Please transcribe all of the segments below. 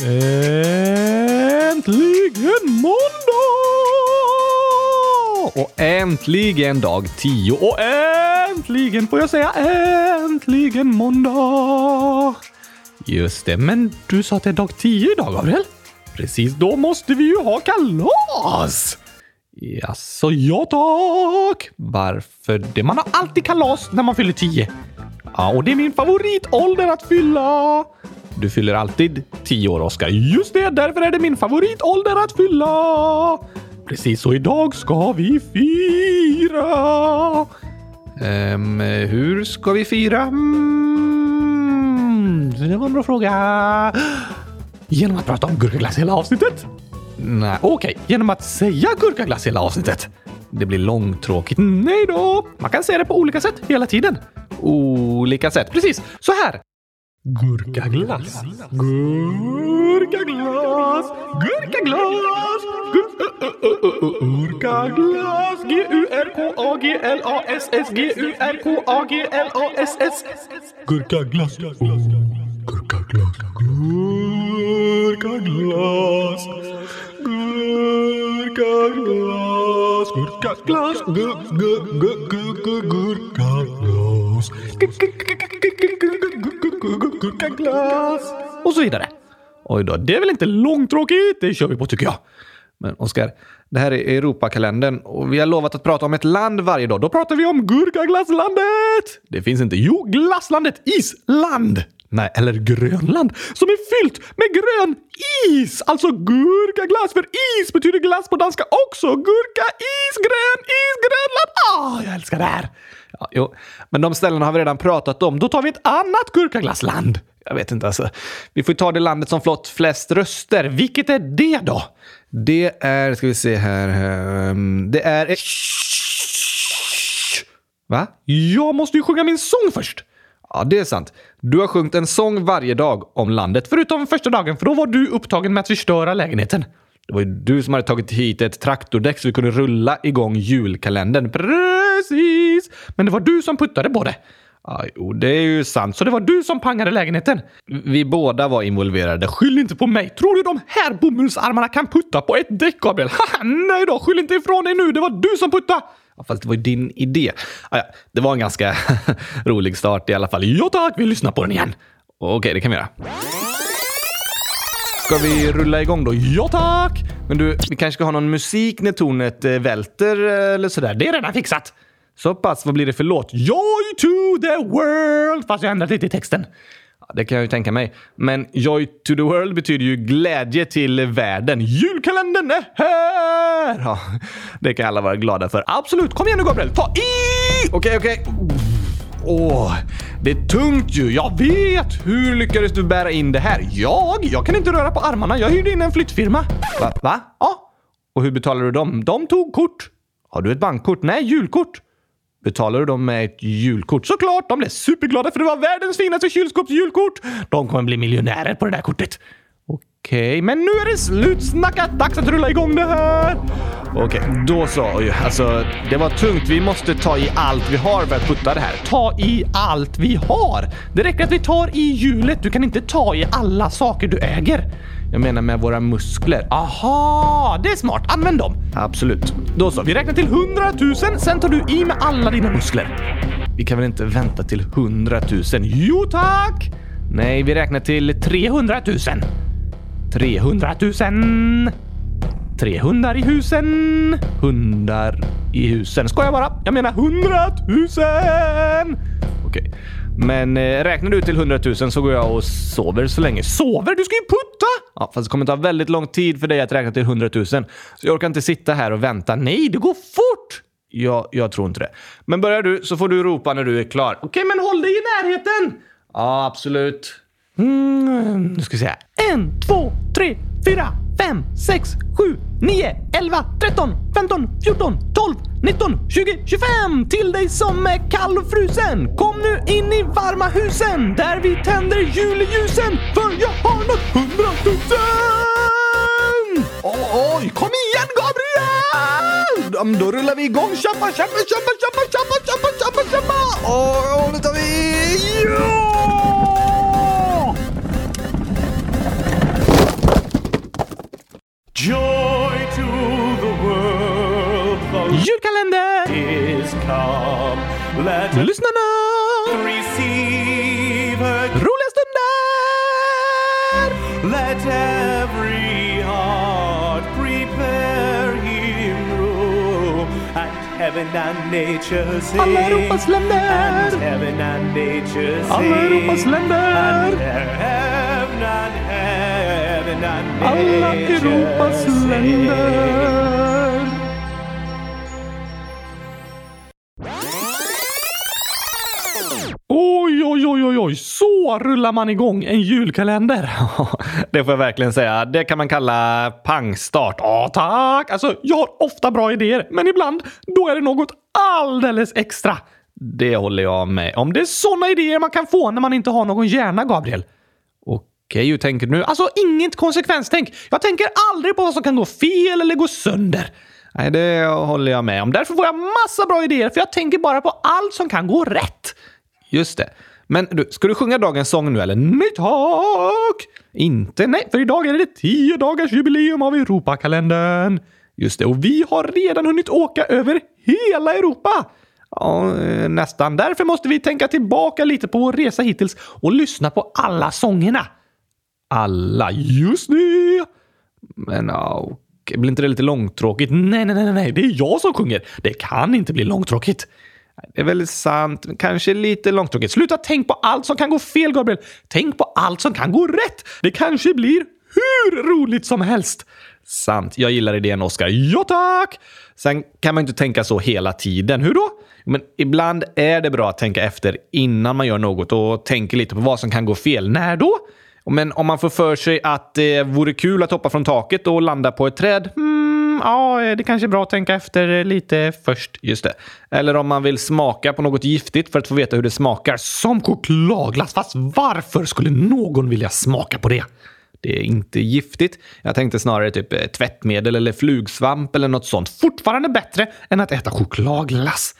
Äntligen måndag! Och äntligen dag 10 och äntligen får jag säga äntligen måndag! Just det, men du sa att det är dag 10 idag, Gabriel? Precis, då måste vi ju ha kalas! Jaså, ja tack! Varför det? Man har alltid kalas när man fyller 10. Ja, och det är min favoritålder att fylla. Du fyller alltid 10 år, Oskar. Just det, därför är det min favoritålder att fylla. Precis, så idag ska vi fira. Ehm, hur ska vi fira? Mm, det var en bra fråga. Genom att prata om gurkaglass hela avsnittet? Nej, okej. Okay. Genom att säga gurkaglass hela avsnittet. Det blir långtråkigt. Nej då! Man kan säga det på olika sätt hela tiden. Olika sätt. Precis, så här. Gurkaglass. Gurkaglass. Gurkaglass. Gurkaglass. G-U-R-K-A-G-L-A-S-S. G-U-R-K-A-G-L-A-S-S. Gurkaglass. Gurkaglass. Gurkaglass. Gurkaglass. Gurkaglass. Gurkaglass. Gurkaglass. Och så vidare. Oj då, det är väl inte långtråkigt? Det kör vi på tycker jag. Men Oskar, det här är Europakalendern och vi har lovat att prata om ett land varje dag. Då pratar vi om Gurkaglasslandet! Det finns inte. Jo, glasslandet Island! Nej, eller Grönland som är fyllt med grön is! Alltså gurkaglass, för is betyder glass på danska också. Gurka, is, grön, is, Grönland! Ah, jag älskar det här! Ja, jo, men de ställena har vi redan pratat om. Då tar vi ett annat gurkaglassland. Jag vet inte alltså. Vi får ta det landet som flott flest röster. Vilket är det då? Det är, ska vi se här. Ehm, det är... Va? Jag måste ju sjunga min sång först! Ja, det är sant. Du har sjungit en sång varje dag om landet, förutom första dagen, för då var du upptagen med att förstöra lägenheten. Det var ju du som hade tagit hit ett traktordäck så vi kunde rulla igång julkalendern. Precis! Men det var du som puttade på det. Ja, jo, det är ju sant. Så det var du som pangade lägenheten? Vi båda var involverade. Skyll inte på mig. Tror du de här bomullsarmarna kan putta på ett däck, Gabriel? Nej då, skyll inte ifrån dig nu. Det var du som puttade! Ja, fast det var ju din idé. Ah, ja, det var en ganska rolig start i alla fall. Ja tack, vi lyssnar på den igen. Okej, det kan vi göra. Ska vi rulla igång då? Ja tack! Men du, vi kanske ska ha någon musik när tornet eh, välter eh, eller sådär. Det är redan fixat. Så pass, vad blir det för låt? Joy to the world! Fast jag ändrat lite i texten. Ja, det kan jag ju tänka mig. Men Joy to the world betyder ju glädje till världen. Julkalendern är här! Ja, det kan alla vara glada för. Absolut! Kom igen nu Gabriel! Ta i! Okej, okay, okej. Okay. Åh, det är tungt ju. Jag vet! Hur lyckades du bära in det här? Jag? Jag kan inte röra på armarna. Jag hyrde in en flyttfirma. Va? Va? Ja. Och hur betalar du dem? De tog kort. Har du ett bankkort? Nej, julkort. Betalar du dem med ett julkort? Såklart! De blev superglada för det var världens finaste kylskåpsjulkort! De kommer bli miljonärer på det där kortet. Okej, okay, men nu är det slutsnackat! Dags att rulla igång det här! Okej, okay, då så. Alltså, det var tungt. Vi måste ta i allt vi har för att putta det här. Ta i allt vi har! Det räcker att vi tar i hjulet. Du kan inte ta i alla saker du äger. Jag menar med våra muskler. Aha, det är smart. Använd dem. Absolut. Då så, vi räknar till 100 000. Sen tar du i med alla dina muskler. Vi kan väl inte vänta till 100 000? Jo tack! Nej, vi räknar till 300 000. 300 000. Tre hundar i husen. Hundar i husen. Skojar bara. Jag menar 100 000! Okej. Men eh, räknar du till 100 000 så går jag och sover så länge. Sover? Du ska ju putta! Ja, fast det kommer ta väldigt lång tid för dig att räkna till 100 000. Så jag orkar inte sitta här och vänta. Nej, det går fort! Ja, jag tror inte det. Men börjar du så får du ropa när du är klar. Okej, men håll dig i närheten! Ja, absolut. Mm, nu ska vi se. En, två, tre, fyra, fem, sex, sju, nio, elva, tretton, femton, fjorton, tolv, nitton, tjugo, tjugofem! Till dig som är kall och frusen! Kom nu in i varma husen där vi tänder julljusen för jag har nått hundratusen! Oj, oj, kom igen Gabriel! Då rullar vi igång. Tjappa, tjappa, tjappa, tjappa, tjappa, tjappa, tjappa, tjappa! Och nu tar vi... Ja! Joy to the world. The calendar is come. Let Lyssna. Receive her. Roliga stunder. Let every heart prepare him room. And heaven and nature sing. And heaven and nature sing. Alla Europas länder. Alla Europas länder! Oj, oj, oj, oj, oj, så rullar man igång en julkalender. det får jag verkligen säga. Det kan man kalla pangstart. Ja, tack! Alltså, jag har ofta bra idéer, men ibland då är det något alldeles extra. Det håller jag med om. Det är såna idéer man kan få när man inte har någon hjärna, Gabriel. Okej, hur tänker du nu? Alltså, inget konsekvenstänk. Jag tänker aldrig på vad som kan gå fel eller gå sönder. Nej, det håller jag med om. Därför får jag massa bra idéer, för jag tänker bara på allt som kan gå rätt. Just det. Men du, ska du sjunga dagens sång nu eller? Nej tack! Inte nej, för idag är det tio dagars jubileum av Europakalendern. Just det, och vi har redan hunnit åka över hela Europa. Ja, eh, nästan. Därför måste vi tänka tillbaka lite på vår resa hittills och lyssna på alla sångerna. Alla, just nu. Men ja, okej, blir inte det lite långtråkigt? Nej, nej, nej, nej, det är jag som sjunger. Det kan inte bli långtråkigt. Det är väl sant, men kanske lite långtråkigt. Sluta tänk på allt som kan gå fel, Gabriel. Tänk på allt som kan gå rätt. Det kanske blir hur roligt som helst. Sant. Jag gillar idén, Oskar. Ja, tack! Sen kan man inte tänka så hela tiden. Hur då? Men ibland är det bra att tänka efter innan man gör något och tänka lite på vad som kan gå fel. När då? Men om man får för sig att det vore kul att hoppa från taket och landa på ett träd? Hmm, ja, det kanske är bra att tänka efter lite först. Just det. Eller om man vill smaka på något giftigt för att få veta hur det smakar. Som chokladglass. Fast varför skulle någon vilja smaka på det? Det är inte giftigt. Jag tänkte snarare typ eh, tvättmedel eller flugsvamp eller något sånt. Fortfarande bättre än att äta chokladglass.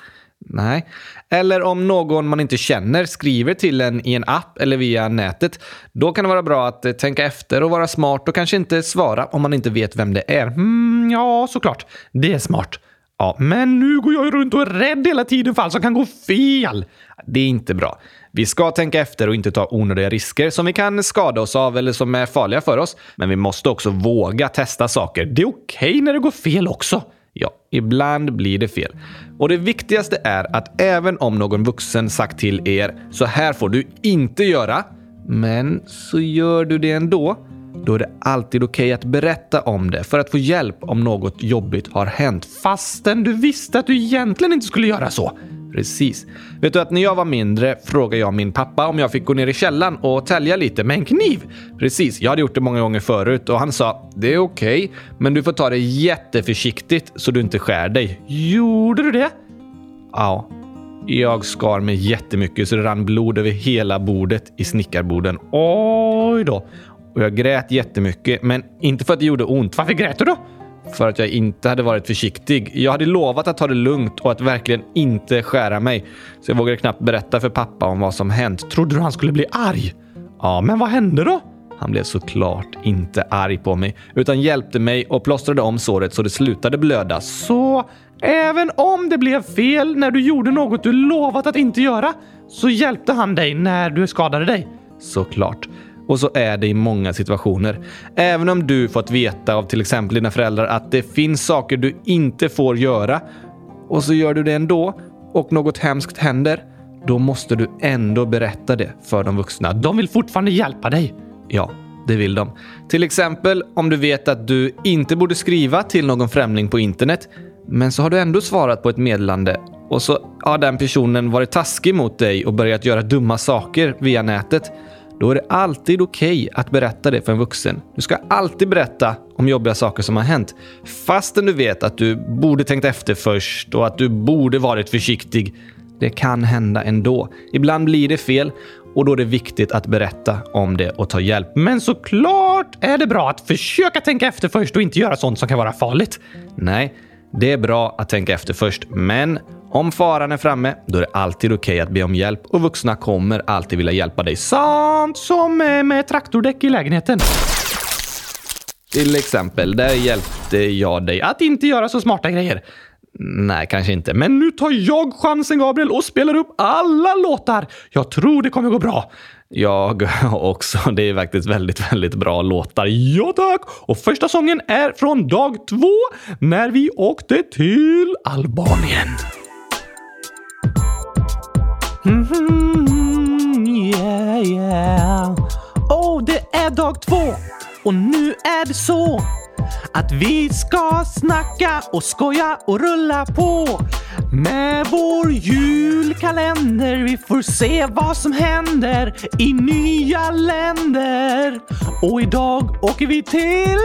Nej. Eller om någon man inte känner skriver till en i en app eller via nätet. Då kan det vara bra att eh, tänka efter och vara smart och kanske inte svara om man inte vet vem det är. Mm, ja, såklart. Det är smart. Ja, men nu går jag ju runt och är rädd hela tiden för allt som kan gå fel. Det är inte bra. Vi ska tänka efter och inte ta onödiga risker som vi kan skada oss av eller som är farliga för oss. Men vi måste också våga testa saker. Det är okej när det går fel också. Ja, ibland blir det fel. Och det viktigaste är att även om någon vuxen sagt till er så här får du inte göra, men så gör du det ändå, då är det alltid okej att berätta om det för att få hjälp om något jobbigt har hänt fastän du visste att du egentligen inte skulle göra så. Precis. Vet du att när jag var mindre frågade jag min pappa om jag fick gå ner i källaren och tälja lite med en kniv. Precis, jag hade gjort det många gånger förut och han sa det är okej, men du får ta det jätteförsiktigt så du inte skär dig. Gjorde du det? Ja. Jag skar mig jättemycket så det rann blod över hela bordet i snickarboden. Oj då! Och jag grät jättemycket, men inte för att det gjorde ont. Varför grät du då? För att jag inte hade varit försiktig. Jag hade lovat att ta det lugnt och att verkligen inte skära mig. Så jag vågade knappt berätta för pappa om vad som hänt. Trodde du han skulle bli arg? Ja, men vad hände då? Han blev såklart inte arg på mig, utan hjälpte mig och plåstrade om såret så det slutade blöda. Så även om det blev fel när du gjorde något du lovat att inte göra, så hjälpte han dig när du skadade dig? Såklart. Och så är det i många situationer. Även om du fått veta av till exempel dina föräldrar att det finns saker du inte får göra och så gör du det ändå och något hemskt händer, då måste du ändå berätta det för de vuxna. De vill fortfarande hjälpa dig. Ja, det vill de. Till exempel om du vet att du inte borde skriva till någon främling på internet, men så har du ändå svarat på ett meddelande och så har den personen varit taskig mot dig och börjat göra dumma saker via nätet. Då är det alltid okej att berätta det för en vuxen. Du ska alltid berätta om jobbiga saker som har hänt. Fastän du vet att du borde tänkt efter först och att du borde varit försiktig. Det kan hända ändå. Ibland blir det fel och då är det viktigt att berätta om det och ta hjälp. Men såklart är det bra att försöka tänka efter först och inte göra sånt som kan vara farligt. Nej, det är bra att tänka efter först, men om faran är framme, då är det alltid okej att be om hjälp och vuxna kommer alltid vilja hjälpa dig. Sant som med traktordäck i lägenheten. Till exempel, där hjälpte jag dig att inte göra så smarta grejer. Nej, kanske inte. Men nu tar jag chansen, Gabriel, och spelar upp alla låtar. Jag tror det kommer gå bra. Jag också. Det är faktiskt väldigt, väldigt bra låtar. Ja, tack! Och första sången är från dag två när vi åkte till Albanien. Mm-hmm, yeah, yeah. Oh, det är dag två och nu är det så att vi ska snacka och skoja och rulla på med vår julkalender. Vi får se vad som händer i nya länder. Och idag åker vi till...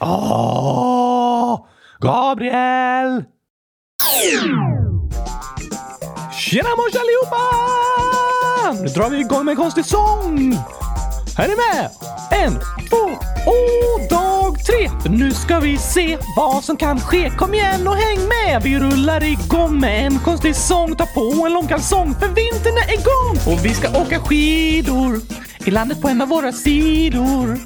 Åh! Gabriel! Tjena mors allihopa! Nu drar vi igång med en konstig sång! Är ni med? En, två och dag tre! För nu ska vi se vad som kan ske. Kom igen och häng med! Vi rullar igång med en konstig sång. Ta på en lång kalsong för vintern är igång! Och vi ska åka skidor i landet på en av våra sidor.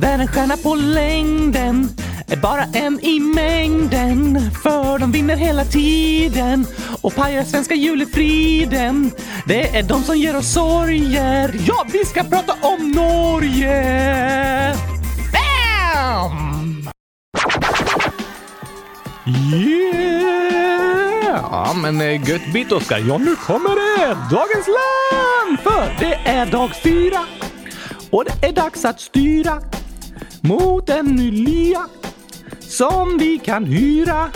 Där en stjärna på längden är bara en i mängden. För de vinner hela tiden och pajar svenska julefriden. Det är de som ger oss sorger. Ja, vi ska prata om Norge! Bam! Yeah! Ja, men eh, gött bit Oskar. Ja, nu kommer det! Dagens land! För det är dag fyra och det är dags att styra mot en ny lya som vi kan hyra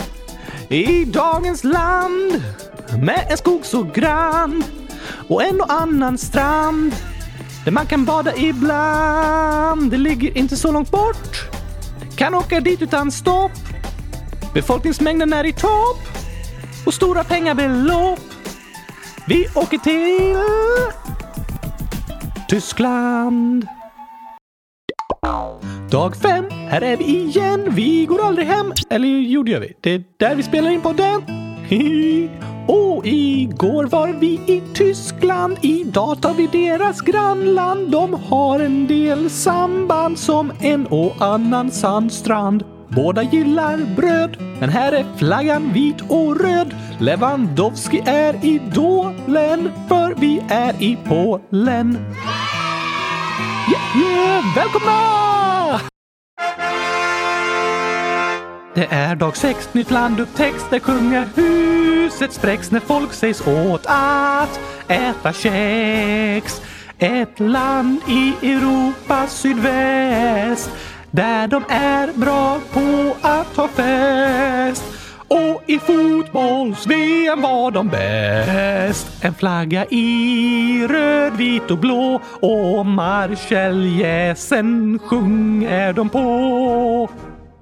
i dagens land med en skog så grann och en och annan strand där man kan bada ibland. Det ligger inte så långt bort. Kan åka dit utan stopp. Befolkningsmängden är i topp och stora pengabelopp. Vi åker till Tyskland. Dag fem, här är vi igen. Vi går aldrig hem. Eller jo, det gör vi. Det är där vi spelar in podden. Och igår var vi i Tyskland. Idag tar vi deras grannland. De har en del samband som en och annan sandstrand. Båda gillar bröd, men här är flaggan vit och röd. Lewandowski är idolen, för vi är i Polen. Yeah, yeah, välkomna! Det är dag sex, nytt land upptäcks där kungahuset spräcks när folk sägs åt att äta kex. Ett land i Europas sydväst där de är bra på att ha fest. Och i fotbolls-VM var de bäst. En flagga i röd, vit och blå och Marscheljäsen sjunger de på.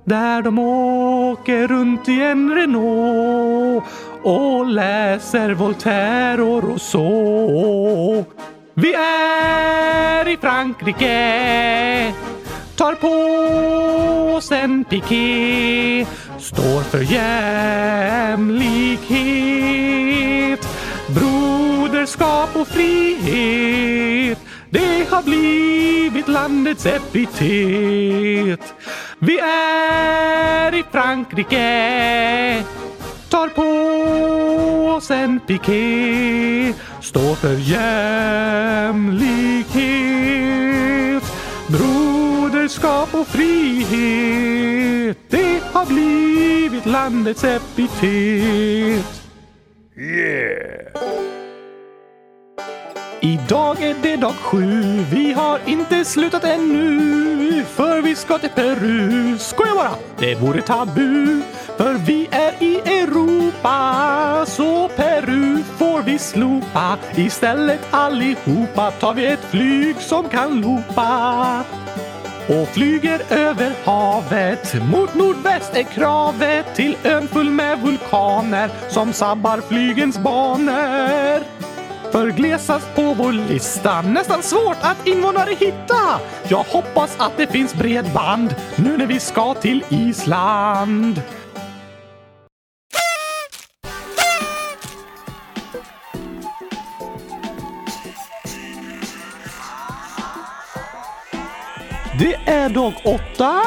Där de åker runt i en Renault och läser Voltaire och Rousseau. Vi är i Frankrike tar på oss en piké står för jämlikhet broderskap och frihet det har blivit landets epitet. Vi är i Frankrike tar på oss en piké står för jämlikhet broderskap och frihet det har blivit landets epitet. Yeah! Idag är det dag sju, vi har inte slutat ännu. För vi ska till Peru, skoja bara, det vore tabu. För vi är i Europa, så Peru får vi slopa. Istället allihopa tar vi ett flyg som kan loopa. Och flyger över havet, mot nordväst är kravet till ön full med vulkaner som sabbar flygens banor. För glesast på vår lista, nästan svårt att invånare hitta. Jag hoppas att det finns bredband nu när vi ska till Island. Det är dag åtta.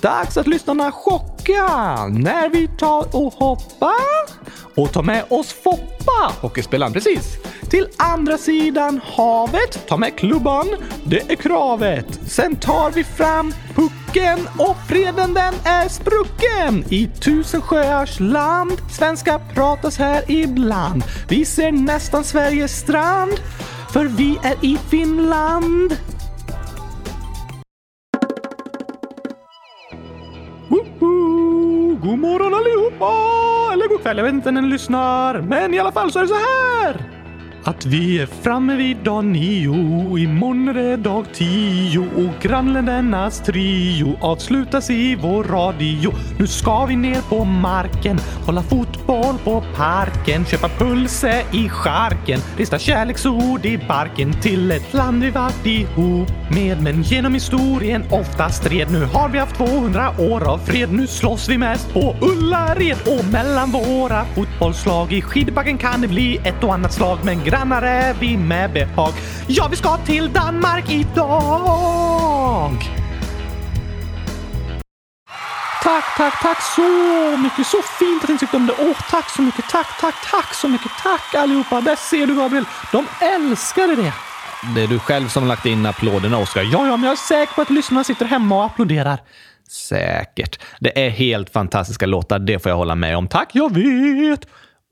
Dags att lyssnarna chocka när vi tar och hoppar och ta med oss Foppa, hockeyspelaren, precis. Till andra sidan havet, ta med klubban, det är kravet. Sen tar vi fram pucken och freden den är sprucken. I tusen sjöars land, svenska pratas här ibland. Vi ser nästan Sveriges strand, för vi är i Finland. Kväll, jag vet inte när ni lyssnar. Men i alla fall så är det så här! Att vi är framme vid dag nio, imorgon är det dag tio och grannländernas trio avslutas i vår radio. Nu ska vi ner på marken, kolla fotboll på parken, köpa pulse i charken, rista kärleksord i barken till ett land vi varit ihop med. Men genom historien ofta stred. Nu har vi haft 200 år av fred. Nu slåss vi mest på Ullared och mellan våra fotbollslag. I skidbacken kan det bli ett och annat slag, men grannar är vi med behag. Ja, vi ska till Danmark idag! Tack, tack, tack så mycket. Så fint att ni tyckte om det. Åh, tack så mycket. Tack, tack, tack så mycket. Tack allihopa. Där ser du Gabriel. De älskade det. Det är du själv som lagt in applåderna, Oskar. Ja, ja, men jag är säker på att lyssnarna sitter hemma och applåderar. Säkert. Det är helt fantastiska låtar, det får jag hålla med om. Tack, jag vet!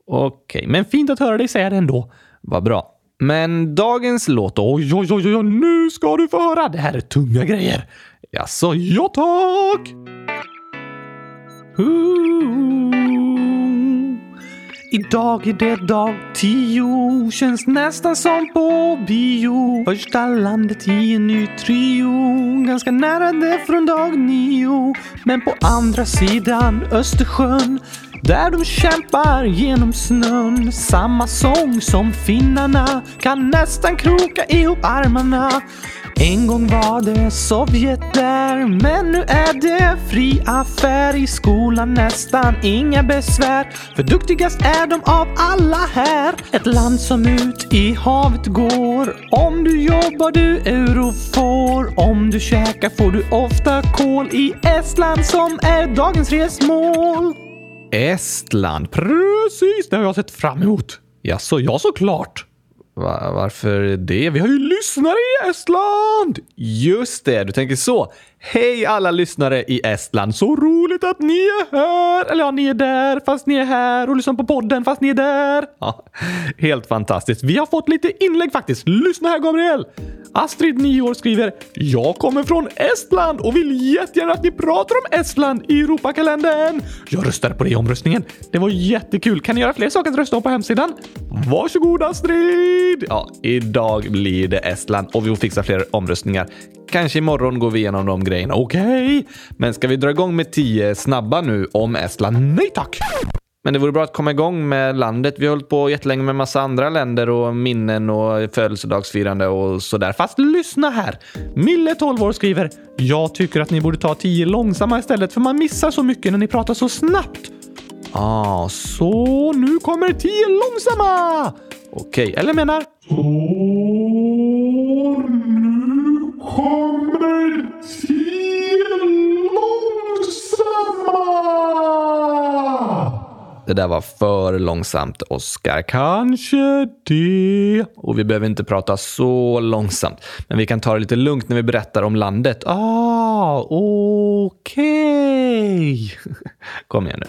Okej, men fint att höra dig säga det ändå. Vad bra. Men dagens låt, oj, oj, oj, oj, nu ska du få höra. Det här är tunga grejer. Jaså, ja tack! Ooh. Idag är det dag tio, känns nästan som på bio. Första landet i en ny trio, ganska nära det från dag nio. Men på andra sidan Östersjön, där de kämpar genom snön. Samma sång som finnarna, kan nästan kroka ihop armarna. En gång var det Sovjet där, men nu är det fri affär i skolan nästan inga besvär. För duktigast är de av alla här. Ett land som ut i havet går. Om du jobbar du euro får. Om du käkar får du ofta kol i Estland som är dagens resmål. Estland, precis det har jag sett fram emot. Jaså, ja såklart. Va, varför det? Vi har ju lyssnare i Estland! Just det, du tänker så. Hej alla lyssnare i Estland! Så roligt att ni är här! Eller ja, ni är där fast ni är här och lyssnar på podden fast ni är där. Ja, helt fantastiskt. Vi har fått lite inlägg faktiskt. Lyssna här Gabriel! Astrid, 9 år, skriver “Jag kommer från Estland och vill jättegärna att ni pratar om Estland i Europakalendern. Jag röstade på det i omröstningen. Det var jättekul. Kan ni göra fler saker att rösta om på hemsidan? Varsågod Astrid! Ja, idag blir det Estland och vi får fixa fler omröstningar. Kanske imorgon går vi igenom de grejerna. Okej, okay. men ska vi dra igång med tio snabba nu om Estland? Nej tack! Men det vore bra att komma igång med landet. Vi har hållit på jättelänge med massa andra länder och minnen och födelsedagsfirande och sådär. Fast lyssna här! Mille, 12 år, skriver “Jag tycker att ni borde ta tio långsamma istället för man missar så mycket när ni pratar så snabbt.” Ah, så nu kommer tio långsamma! Okej, okay, eller menar... Så nu kommer tio långsamma! Det där var för långsamt, Oskar. Kanske det. Och vi behöver inte prata så långsamt. Men vi kan ta det lite lugnt när vi berättar om landet. Ah, okej. Okay. Kom igen nu.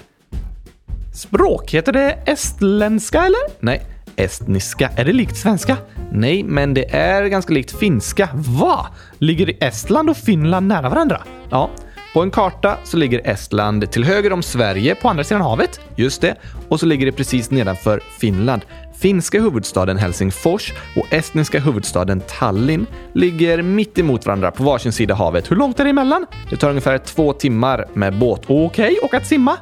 Språk, heter det estländska eller? Nej, estniska. Är det likt svenska? Nej, men det är ganska likt finska. Va? Ligger Estland och Finland nära varandra? Ja. På en karta så ligger Estland till höger om Sverige på andra sidan havet. Just det. Och så ligger det precis nedanför Finland. Finska huvudstaden Helsingfors och estniska huvudstaden Tallinn ligger mitt emot varandra på varsin sida havet. Hur långt är det emellan? Det tar ungefär två timmar med båt. Okej, okay. och att simma?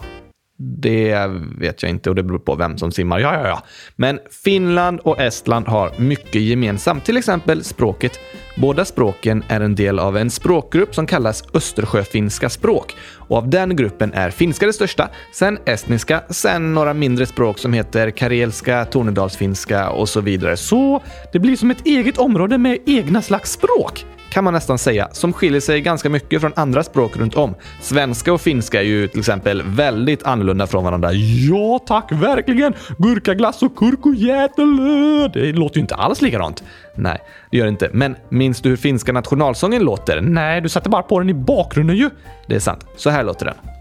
Det vet jag inte och det beror på vem som simmar. Ja, ja, ja. Men Finland och Estland har mycket gemensamt, till exempel språket. Båda språken är en del av en språkgrupp som kallas Östersjöfinska språk. Och av den gruppen är finska det största, sen estniska, sen några mindre språk som heter karelska, tornedalsfinska och så vidare. Så det blir som ett eget område med egna slags språk kan man nästan säga, som skiljer sig ganska mycket från andra språk runt om. Svenska och finska är ju till exempel väldigt annorlunda från varandra. Ja tack, verkligen! Gurkaglass och kurkojätelö! Det låter ju inte alls likadant. Nej, det gör det inte. Men minns du hur finska nationalsången låter? Nej, du satte bara på den i bakgrunden ju. Det är sant. Så här låter den.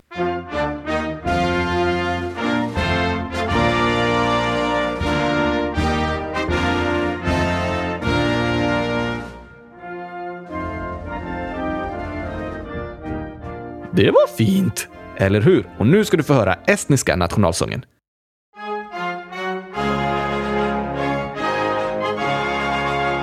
Det var fint! Eller hur? Och nu ska du få höra estniska nationalsången.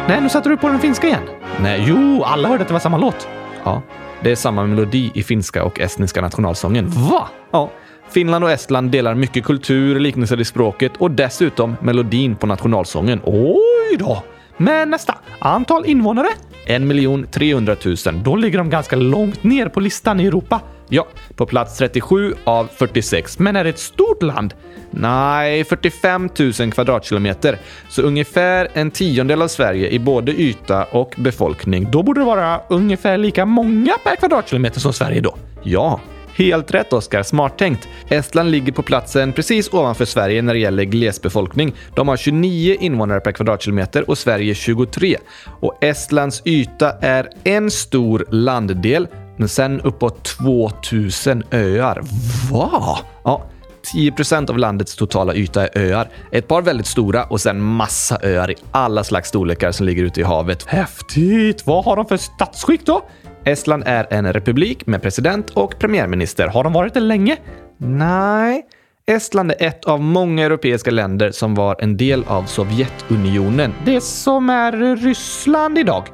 Nej, nu satte du på den finska igen. Nej, jo, alla hörde att det var samma låt. Ja, det är samma melodi i finska och estniska nationalsången. Va? Ja. Finland och Estland delar mycket kultur, liknelser i språket och dessutom melodin på nationalsången. Oj då! Men nästa. Antal invånare? 1 300 000. Då ligger de ganska långt ner på listan i Europa. Ja, på plats 37 av 46. Men är det ett stort land? Nej, 45 000 kvadratkilometer. Så ungefär en tiondel av Sverige i både yta och befolkning. Då borde det vara ungefär lika många per kvadratkilometer som Sverige då. Ja, Helt rätt Oskar, smart tänkt. Estland ligger på platsen precis ovanför Sverige när det gäller glesbefolkning. De har 29 invånare per kvadratkilometer och Sverige 23. Och Estlands yta är en stor landdel, men sen uppåt 2000 öar. Va? Ja, 10% av landets totala yta är öar. Ett par väldigt stora och sen massa öar i alla slags storlekar som ligger ute i havet. Häftigt! Vad har de för statsskick då? Estland är en republik med president och premiärminister. Har de varit det länge? Nej. Estland är ett av många europeiska länder som var en del av Sovjetunionen. Det som är Ryssland idag.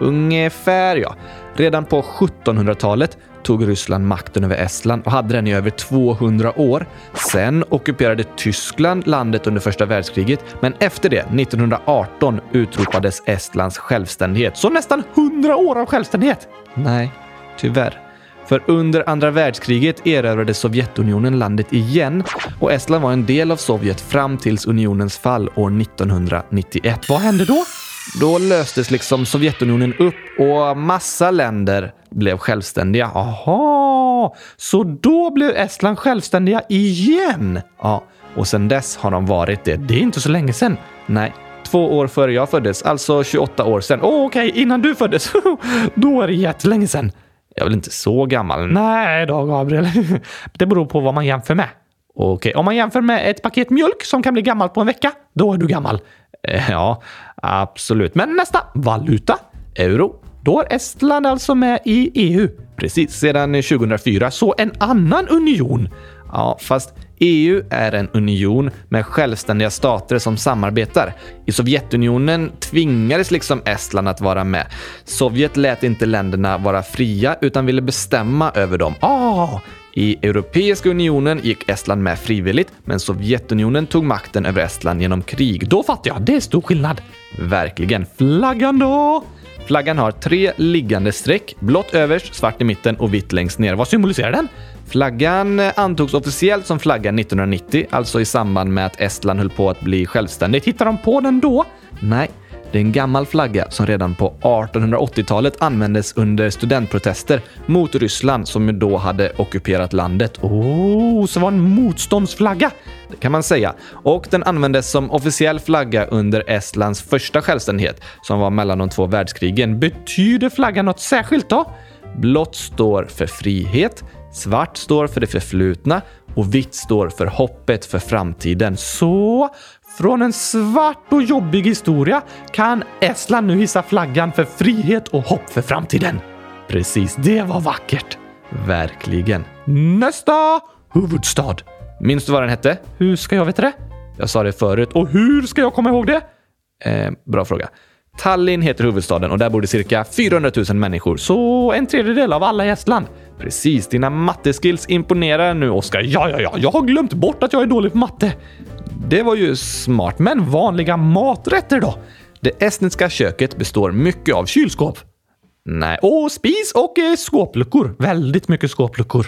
Ungefär, ja. Redan på 1700-talet tog Ryssland makten över Estland och hade den i över 200 år. Sen ockuperade Tyskland landet under första världskriget, men efter det, 1918, utropades Estlands självständighet. Så nästan 100 år av självständighet! Nej, tyvärr. För under andra världskriget erövrade Sovjetunionen landet igen och Estland var en del av Sovjet fram tills unionens fall år 1991. Vad hände då? Då löstes liksom Sovjetunionen upp och massa länder blev självständiga. Aha, så då blev Estland självständiga igen? Ja, och sen dess har de varit det. Det är inte så länge sedan. Nej, två år före jag föddes, alltså 28 år sedan. Oh, Okej, okay, innan du föddes. då är det jättelänge sedan. Jag är väl inte så gammal? Nej då, Gabriel. Det beror på vad man jämför med. Okej, okay. om man jämför med ett paket mjölk som kan bli gammalt på en vecka, då är du gammal. Eh, ja, absolut. Men nästa. Valuta. Euro. Då är Estland alltså med i EU. Precis, sedan 2004. Så en annan union. Ja, fast EU är en union med självständiga stater som samarbetar. I Sovjetunionen tvingades liksom Estland att vara med. Sovjet lät inte länderna vara fria utan ville bestämma över dem. Ah, i Europeiska unionen gick Estland med frivilligt, men Sovjetunionen tog makten över Estland genom krig. Då fattar jag, det är stor skillnad. Verkligen. Flaggan då? Flaggan har tre liggande streck, blått överst, svart i mitten och vitt längst ner. Vad symboliserar den? Flaggan antogs officiellt som flagga 1990, alltså i samband med att Estland höll på att bli självständigt. Hittade de på den då? Nej, det är en gammal flagga som redan på 1880-talet användes under studentprotester mot Ryssland som ju då hade ockuperat landet. Oh, så var en motståndsflagga! Det kan man säga. Och den användes som officiell flagga under Estlands första självständighet som var mellan de två världskrigen. Betyder flaggan något särskilt då? Blått står för frihet, svart står för det förflutna och vitt står för hoppet för framtiden. Så från en svart och jobbig historia kan Estland nu hissa flaggan för frihet och hopp för framtiden. Precis, det var vackert. Verkligen. Nästa huvudstad. Minns du vad den hette? Hur ska jag veta det? Jag sa det förut. Och hur ska jag komma ihåg det? Eh, bra fråga. Tallinn heter huvudstaden och där bor det cirka 400 000 människor, så en tredjedel av alla i Estland. Precis, dina matteskills imponerar nu, Oskar. Ja, ja, ja, jag har glömt bort att jag är dålig på matte. Det var ju smart, men vanliga maträtter då? Det estniska köket består mycket av kylskåp. Nej, och spis och eh, skåpluckor. Väldigt mycket skåpluckor.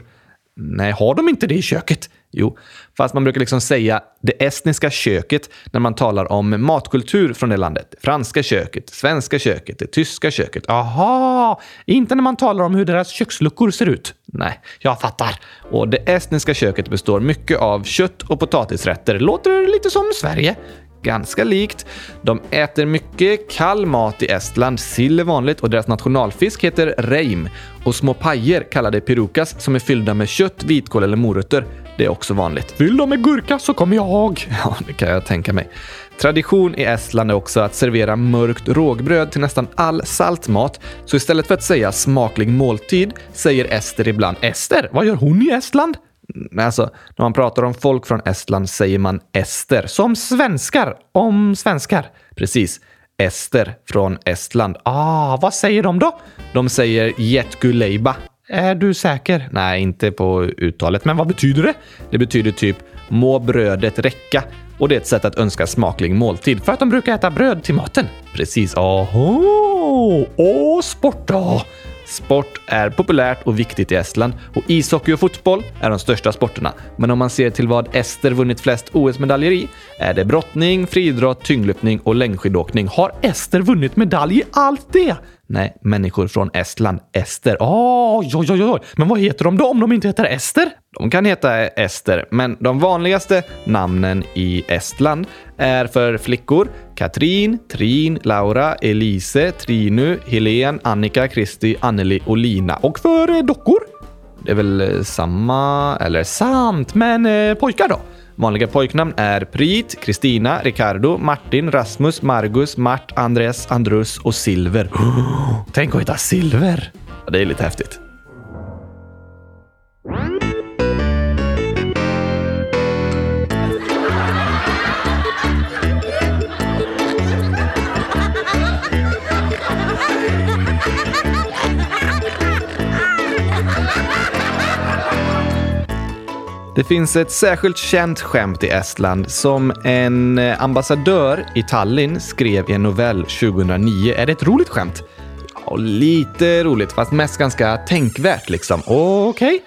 Nej, har de inte det i köket? Jo, fast man brukar liksom säga det estniska köket när man talar om matkultur från det landet. Det franska köket, det svenska köket, det tyska köket. Aha! Inte när man talar om hur deras köksluckor ser ut. Nej, jag fattar. Och det estniska köket består mycket av kött och potatisrätter. Låter lite som Sverige. Ganska likt. De äter mycket kall mat i Estland. Sill är vanligt och deras nationalfisk heter reim. Och små pajer kallade perukas som är fyllda med kött, vitkål eller morötter. Det är också vanligt. Fyll dem med gurka så kommer jag. Ja, det kan jag tänka mig. Tradition i Estland är också att servera mörkt rågbröd till nästan all saltmat. Så istället för att säga smaklig måltid säger Ester ibland Ester, vad gör hon i Estland? Alltså, när man pratar om folk från Estland säger man ester. Som svenskar om svenskar. Precis. Ester från Estland. Ah, vad säger de då? De säger jetguleiba. Är du säker? Nej, inte på uttalet. Men vad betyder det? Det betyder typ må brödet räcka. Och det är ett sätt att önska smaklig måltid. För att de brukar äta bröd till maten? Precis. Oho! Åh, sport då? Sport är populärt och viktigt i Estland och ishockey och fotboll är de största sporterna. Men om man ser till vad Ester vunnit flest OS-medaljer i är det brottning, friidrott, tyngdlyftning och längdskidåkning. Har Ester vunnit medalj i allt det? Nej, människor från Estland. Ester. Oj, oj, oj, oj. Men vad heter de då om de inte heter Ester? De kan heta Ester, men de vanligaste namnen i Estland är för flickor Katrin, Trin, Laura, Elise, Trinu, Helen, Annika, Kristi, Anneli och Lina. Och för dockor? Det är väl samma, eller sant, men eh, pojkar då? Vanliga pojknamn är Prit, Kristina, Ricardo, Martin, Rasmus, Margus, Mart, Andreas, Andrus och Silver. Oh, tänk att heta Silver! Ja, det är lite häftigt. Det finns ett särskilt känt skämt i Estland som en eh, ambassadör i Tallinn skrev i en novell 2009. Är det ett roligt skämt? Ja, lite roligt, fast mest ganska tänkvärt liksom. Okej. Okay.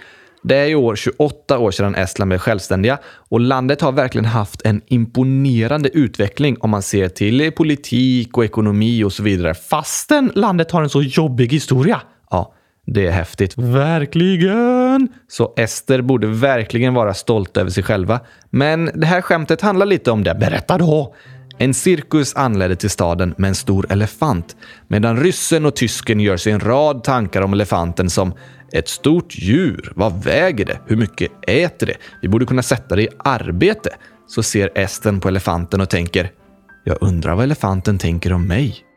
Det är i år 28 år sedan Estland blev självständiga och landet har verkligen haft en imponerande utveckling om man ser till politik och ekonomi och så vidare. Fastän landet har en så jobbig historia. Ja, det är häftigt. Verkligen! Så Ester borde verkligen vara stolt över sig själva. Men det här skämtet handlar lite om det. Berätta då! En cirkus anländer till staden med en stor elefant medan ryssen och tysken gör sig en rad tankar om elefanten som ett stort djur. Vad väger det? Hur mycket äter det? Vi borde kunna sätta det i arbete. Så ser Esten på elefanten och tänker jag undrar vad elefanten tänker om mig.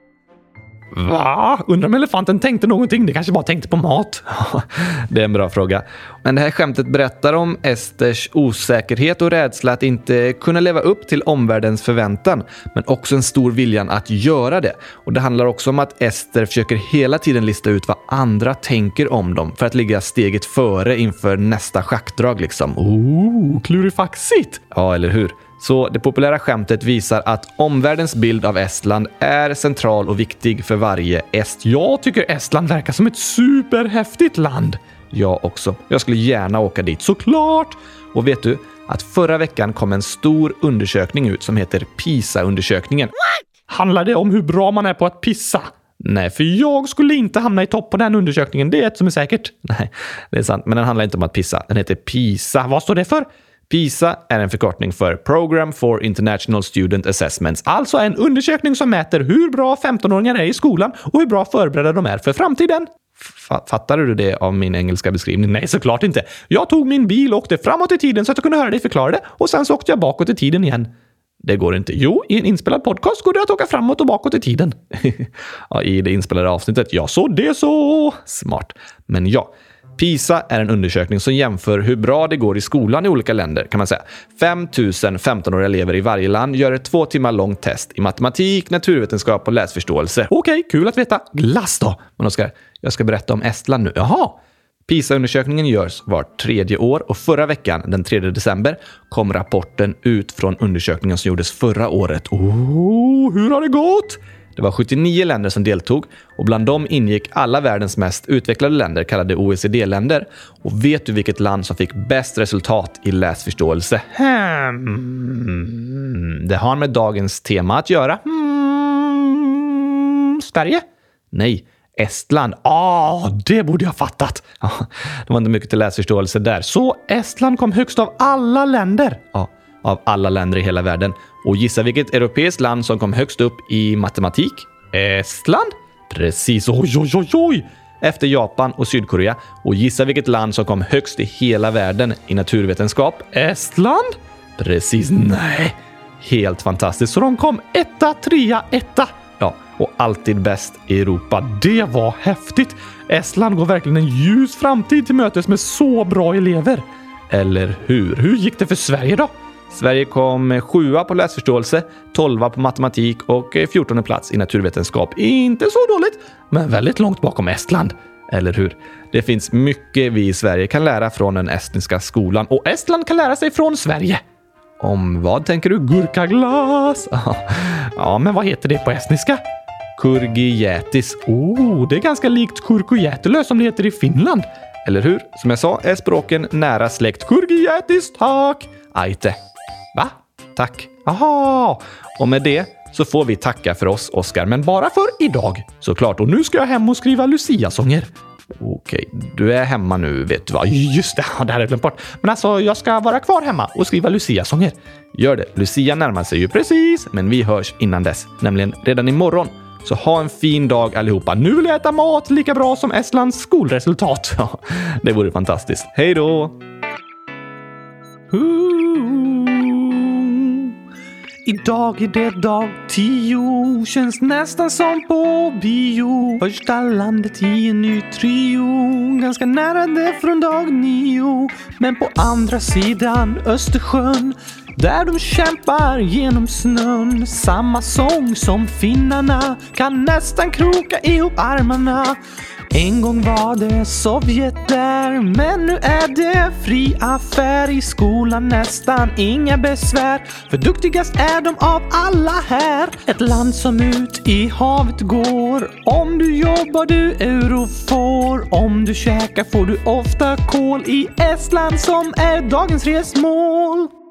Va? Undrar om elefanten tänkte någonting? Det kanske bara tänkte på mat? det är en bra fråga. Men det här skämtet berättar om Esters osäkerhet och rädsla att inte kunna leva upp till omvärldens förväntan, men också en stor viljan att göra det. Och Det handlar också om att Ester försöker hela tiden lista ut vad andra tänker om dem för att ligga steget före inför nästa schackdrag liksom. Oh, klurifaxigt! Ja, eller hur? Så det populära skämtet visar att omvärldens bild av Estland är central och viktig för varje est. Jag tycker Estland verkar som ett superhäftigt land. Jag också. Jag skulle gärna åka dit, såklart! Och vet du att förra veckan kom en stor undersökning ut som heter PISA-undersökningen. Handlar det om hur bra man är på att pissa? Nej, för jag skulle inte hamna i topp på den undersökningen. Det är ett som är säkert. Nej, det är sant. Men den handlar inte om att pissa. Den heter PISA. Vad står det för? PISA är en förkortning för Program for International Student Assessments, alltså en undersökning som mäter hur bra 15-åringar är i skolan och hur bra förberedda de är för framtiden. Fattade du det av min engelska beskrivning? Nej, såklart inte. Jag tog min bil och åkte framåt i tiden så att jag kunde höra dig förklara det och sen så åkte jag bakåt i tiden igen. Det går inte. Jo, i en inspelad podcast går det att åka framåt och bakåt i tiden. ja, I det inspelade avsnittet. Ja, så det så. Smart. Men ja, PISA är en undersökning som jämför hur bra det går i skolan i olika länder, kan man säga. 5 000 15-åriga elever i varje land gör ett två timmar långt test i matematik, naturvetenskap och läsförståelse. Okej, okay, kul att veta. Glass då? Men Oskar, jag ska berätta om Estland nu. Jaha! PISA-undersökningen görs vart tredje år och förra veckan, den 3 december, kom rapporten ut från undersökningen som gjordes förra året. Oh, hur har det gått? Det var 79 länder som deltog och bland dem ingick alla världens mest utvecklade länder kallade OECD-länder. Och vet du vilket land som fick bäst resultat i läsförståelse? Hmm. Det har med dagens tema att göra. Hmm. Sverige? Nej, Estland. Ah, det borde jag fattat. det var inte mycket till läsförståelse där. Så Estland kom högst av alla länder? Ja, av alla länder i hela världen. Och gissa vilket europeiskt land som kom högst upp i matematik? Estland? Precis. Oj, oj, oj, oj! Efter Japan och Sydkorea. Och gissa vilket land som kom högst i hela världen i naturvetenskap? Estland? Precis. Nej. Helt fantastiskt. Så de kom etta, trea, etta. Ja, och alltid bäst i Europa. Det var häftigt! Estland går verkligen en ljus framtid till mötes med så bra elever. Eller hur? Hur gick det för Sverige då? Sverige kom eh, sjua på läsförståelse, tolva på matematik och eh, fjortonde plats i naturvetenskap. Inte så dåligt, men väldigt långt bakom Estland. Eller hur? Det finns mycket vi i Sverige kan lära från den estniska skolan och Estland kan lära sig från Sverige. Om vad tänker du? Gurkaglas? ja, men vad heter det på estniska? Kurgijätis. Oh, det är ganska likt kurkujätelö som det heter i Finland. Eller hur? Som jag sa är språken nära släkt. Kurgijätis, tack! Aite. Va? Tack. Aha! Och med det så får vi tacka för oss, Oskar, men bara för idag. Såklart. Och nu ska jag hem och skriva Lucia-sånger. Okej, du är hemma nu vet du vad? Just det, det hade jag glömt bort. Men alltså, jag ska vara kvar hemma och skriva Lucia-sånger. Gör det. Lucia närmar sig ju precis, men vi hörs innan dess, nämligen redan imorgon. Så ha en fin dag allihopa. Nu vill jag äta mat lika bra som Estlands skolresultat. Ja, det vore fantastiskt. Hej då! Idag är det dag tio, känns nästan som på bio. Första landet i en ny trio, ganska nära det från dag nio. Men på andra sidan Östersjön, där de kämpar genom snön. Samma sång som finnarna, kan nästan kroka ihop armarna. En gång var det Sovjet där, men nu är det fri affär i skolan nästan inga besvär. För duktigast är de av alla här. Ett land som ut i havet går. Om du jobbar du euro får. Om du käkar får du ofta kol i Estland som är dagens resmål.